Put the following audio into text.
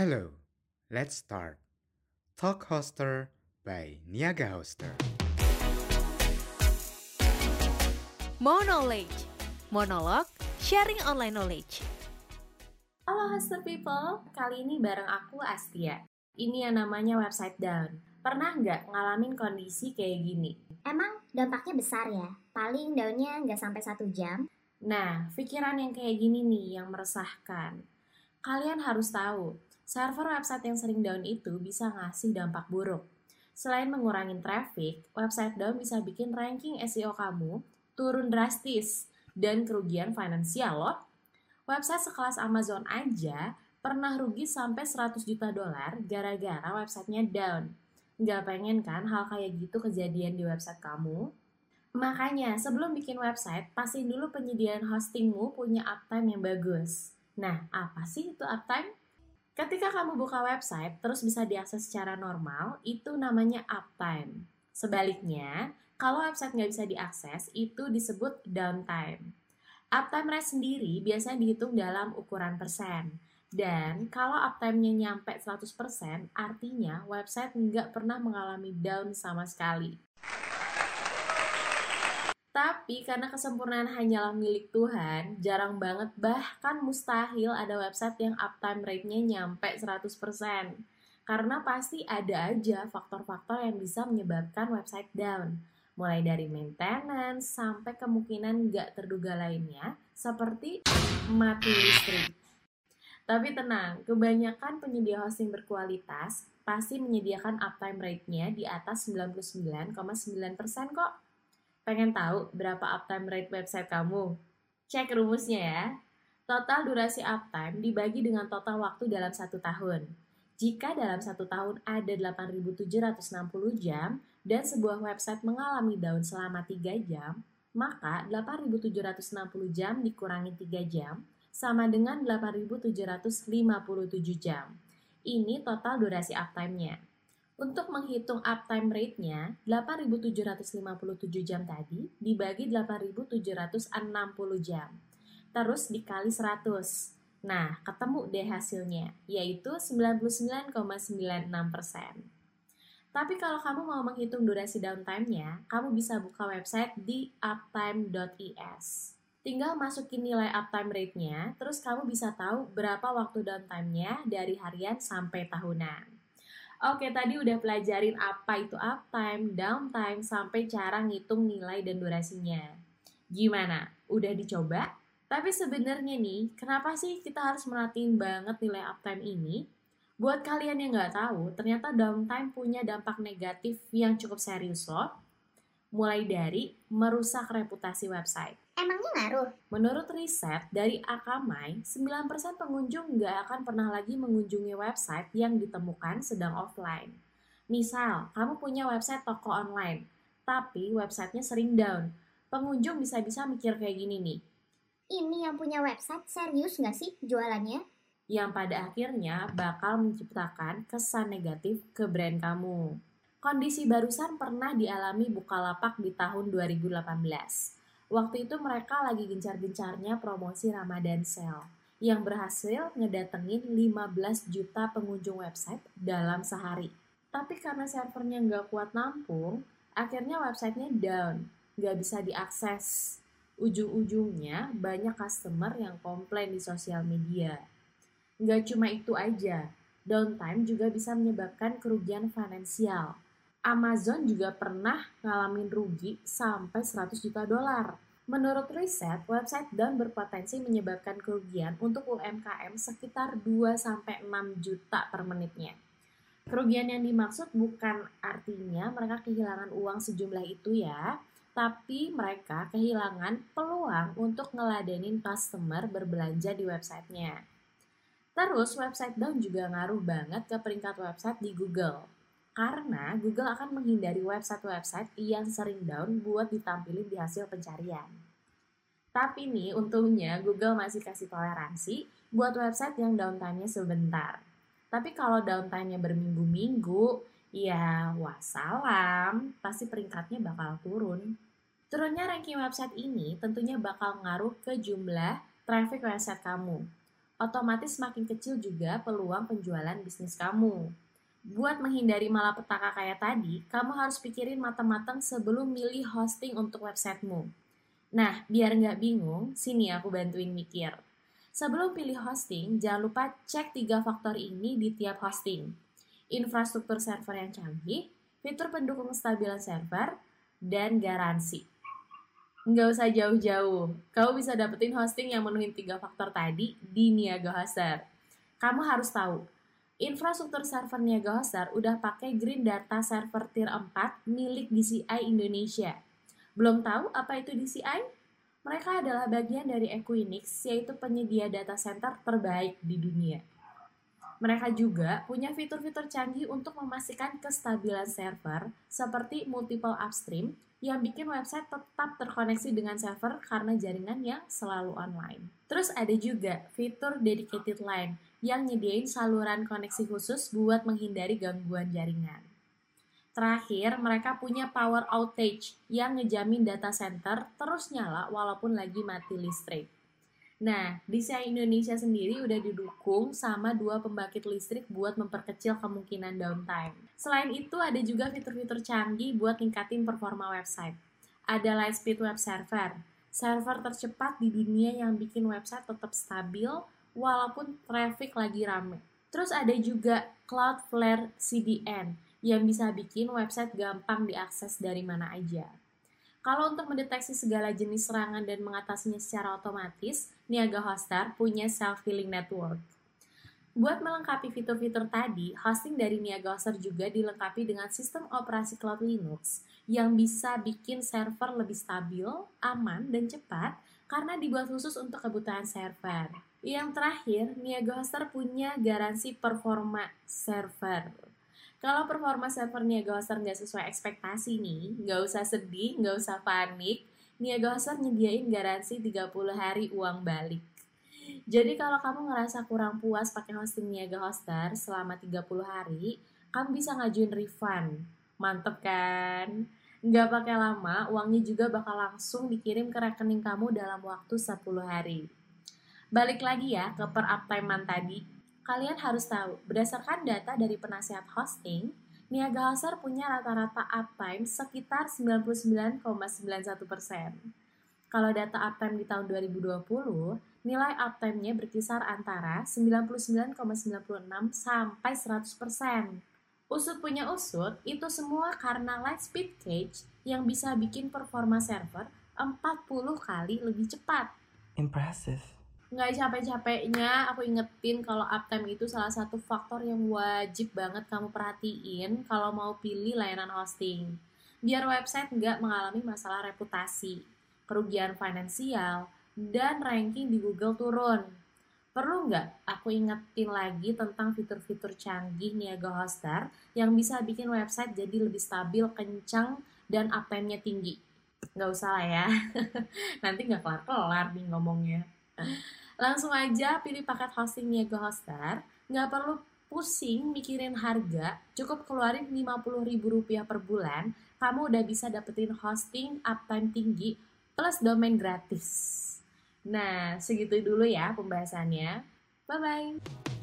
Hello, let's start. Talk Hoster by Niaga Hoster. More Knowledge Monolog Sharing Online Knowledge Halo Hoster People, kali ini bareng aku Astia. Ini yang namanya website down. Pernah nggak ngalamin kondisi kayak gini? Emang dampaknya besar ya? Paling daunnya nggak sampai satu jam. Nah, pikiran yang kayak gini nih yang meresahkan. Kalian harus tahu, server website yang sering down itu bisa ngasih dampak buruk. Selain mengurangi traffic, website down bisa bikin ranking SEO kamu turun drastis dan kerugian finansial loh. Website sekelas Amazon aja pernah rugi sampai 100 juta dolar gara-gara websitenya down. Nggak pengen kan hal kayak gitu kejadian di website kamu? Makanya, sebelum bikin website, pastiin dulu penyediaan hostingmu punya uptime yang bagus. Nah, apa sih itu uptime? Ketika kamu buka website, terus bisa diakses secara normal, itu namanya uptime. Sebaliknya, kalau website nggak bisa diakses, itu disebut downtime. Uptime rate sendiri biasanya dihitung dalam ukuran persen. Dan kalau uptime-nya nyampe 100%, artinya website nggak pernah mengalami down sama sekali. Tapi karena kesempurnaan hanyalah milik Tuhan, jarang banget bahkan mustahil ada website yang uptime rate-nya nyampe 100%. Karena pasti ada aja faktor-faktor yang bisa menyebabkan website down. Mulai dari maintenance sampai kemungkinan nggak terduga lainnya, seperti mati listrik. Tapi tenang, kebanyakan penyedia hosting berkualitas pasti menyediakan uptime rate-nya di atas 99,9% kok. Pengen tahu berapa uptime rate website kamu? Cek rumusnya ya. Total durasi uptime dibagi dengan total waktu dalam satu tahun. Jika dalam satu tahun ada 8.760 jam dan sebuah website mengalami down selama 3 jam, maka 8.760 jam dikurangi 3 jam sama dengan 8.757 jam. Ini total durasi uptime-nya. Untuk menghitung uptime rate-nya, 8.757 jam tadi dibagi 8.760 jam. Terus dikali 100. Nah, ketemu deh hasilnya, yaitu 99,96%. Tapi kalau kamu mau menghitung durasi downtime-nya, kamu bisa buka website di uptime.is. Tinggal masukin nilai uptime rate-nya, terus kamu bisa tahu berapa waktu downtime-nya dari harian sampai tahunan. Oke, tadi udah pelajarin apa itu uptime, downtime, sampai cara ngitung nilai dan durasinya. Gimana? Udah dicoba? Tapi sebenarnya nih, kenapa sih kita harus merhatiin banget nilai uptime ini? Buat kalian yang nggak tahu, ternyata downtime punya dampak negatif yang cukup serius loh. Mulai dari merusak reputasi website. Emangnya ngaruh? Menurut riset dari Akamai, 9% pengunjung nggak akan pernah lagi mengunjungi website yang ditemukan sedang offline. Misal, kamu punya website toko online, tapi websitenya sering down. Pengunjung bisa-bisa mikir kayak gini nih, Ini yang punya website serius nggak sih jualannya? yang pada akhirnya bakal menciptakan kesan negatif ke brand kamu. Kondisi barusan pernah dialami Bukalapak di tahun 2018. Waktu itu mereka lagi gencar-gencarnya promosi Ramadan Sale yang berhasil ngedatengin 15 juta pengunjung website dalam sehari. Tapi karena servernya nggak kuat nampung, akhirnya websitenya down, nggak bisa diakses. Ujung-ujungnya banyak customer yang komplain di sosial media. Nggak cuma itu aja, downtime juga bisa menyebabkan kerugian finansial. Amazon juga pernah ngalamin rugi sampai 100 juta dolar. Menurut riset, website down berpotensi menyebabkan kerugian untuk UMKM sekitar 2-6 juta per menitnya. Kerugian yang dimaksud bukan artinya mereka kehilangan uang sejumlah itu ya, tapi mereka kehilangan peluang untuk ngeladenin customer berbelanja di websitenya. Terus website down juga ngaruh banget ke peringkat website di Google. Karena Google akan menghindari website-website yang sering down buat ditampilin di hasil pencarian. Tapi nih, untungnya Google masih kasih toleransi buat website yang downtime-nya sebentar. Tapi kalau downtime-nya berminggu-minggu, ya wassalam, pasti peringkatnya bakal turun. Turunnya ranking website ini tentunya bakal ngaruh ke jumlah traffic website kamu. otomatis semakin kecil juga peluang penjualan bisnis kamu. Buat menghindari malapetaka kayak tadi, kamu harus pikirin matang-matang sebelum milih hosting untuk websitemu. Nah, biar nggak bingung, sini aku bantuin mikir. Sebelum pilih hosting, jangan lupa cek tiga faktor ini di tiap hosting. Infrastruktur server yang canggih, fitur pendukung kestabilan server, dan garansi. Nggak usah jauh-jauh, kamu bisa dapetin hosting yang memenuhi tiga faktor tadi di Niaga Hoster. Kamu harus tahu, infrastruktur server Niaga Hoster udah pakai Green Data Server Tier 4 milik DCI Indonesia. Belum tahu apa itu DCI? Mereka adalah bagian dari Equinix, yaitu penyedia data center terbaik di dunia. Mereka juga punya fitur-fitur canggih untuk memastikan kestabilan server, seperti multiple upstream, yang bikin website tetap terkoneksi dengan server karena jaringan yang selalu online. Terus ada juga fitur dedicated line, yang nyediain saluran koneksi khusus buat menghindari gangguan jaringan. Terakhir, mereka punya power outage yang ngejamin data center terus nyala walaupun lagi mati listrik. Nah, DCI Indonesia sendiri udah didukung sama dua pembangkit listrik buat memperkecil kemungkinan downtime. Selain itu, ada juga fitur-fitur canggih buat ningkatin performa website. Ada Lightspeed Web Server, server tercepat di dunia yang bikin website tetap stabil walaupun traffic lagi rame. Terus ada juga Cloudflare CDN yang bisa bikin website gampang diakses dari mana aja. Kalau untuk mendeteksi segala jenis serangan dan mengatasinya secara otomatis, Niaga Hoster punya self-healing network. Buat melengkapi fitur-fitur tadi, hosting dari Niaga Hoster juga dilengkapi dengan sistem operasi cloud Linux yang bisa bikin server lebih stabil, aman, dan cepat karena dibuat khusus untuk kebutuhan server. Yang terakhir, Niaga Hoster punya garansi performa server. Kalau performa server Niaga Hoster nggak sesuai ekspektasi nih, nggak usah sedih, nggak usah panik. Niaga Hoster nyediain garansi 30 hari uang balik. Jadi kalau kamu ngerasa kurang puas pakai hosting Niaga Hoster selama 30 hari, kamu bisa ngajuin refund. Mantep kan? Nggak pakai lama, uangnya juga bakal langsung dikirim ke rekening kamu dalam waktu 10 hari. Balik lagi ya ke per uptime tadi. Kalian harus tahu, berdasarkan data dari penasihat hosting, Niaga Hoster punya rata-rata uptime sekitar 99,91%. Kalau data uptime di tahun 2020, nilai uptime-nya berkisar antara 99,96 sampai 100%. Usut punya usut, itu semua karena Lightspeed Cage yang bisa bikin performa server 40 kali lebih cepat. Impressive nggak capek-capeknya aku ingetin kalau uptime itu salah satu faktor yang wajib banget kamu perhatiin kalau mau pilih layanan hosting. Biar website nggak mengalami masalah reputasi, kerugian finansial, dan ranking di Google turun. Perlu nggak aku ingetin lagi tentang fitur-fitur canggih Niaga Hoster yang bisa bikin website jadi lebih stabil, kencang, dan uptime-nya tinggi? Nggak usah lah ya, nanti nggak kelar-kelar nih ngomongnya. Langsung aja pilih paket hosting Niaga Hoster, nggak perlu pusing mikirin harga, cukup keluarin Rp50.000 per bulan, kamu udah bisa dapetin hosting uptime tinggi plus domain gratis. Nah, segitu dulu ya pembahasannya. Bye-bye.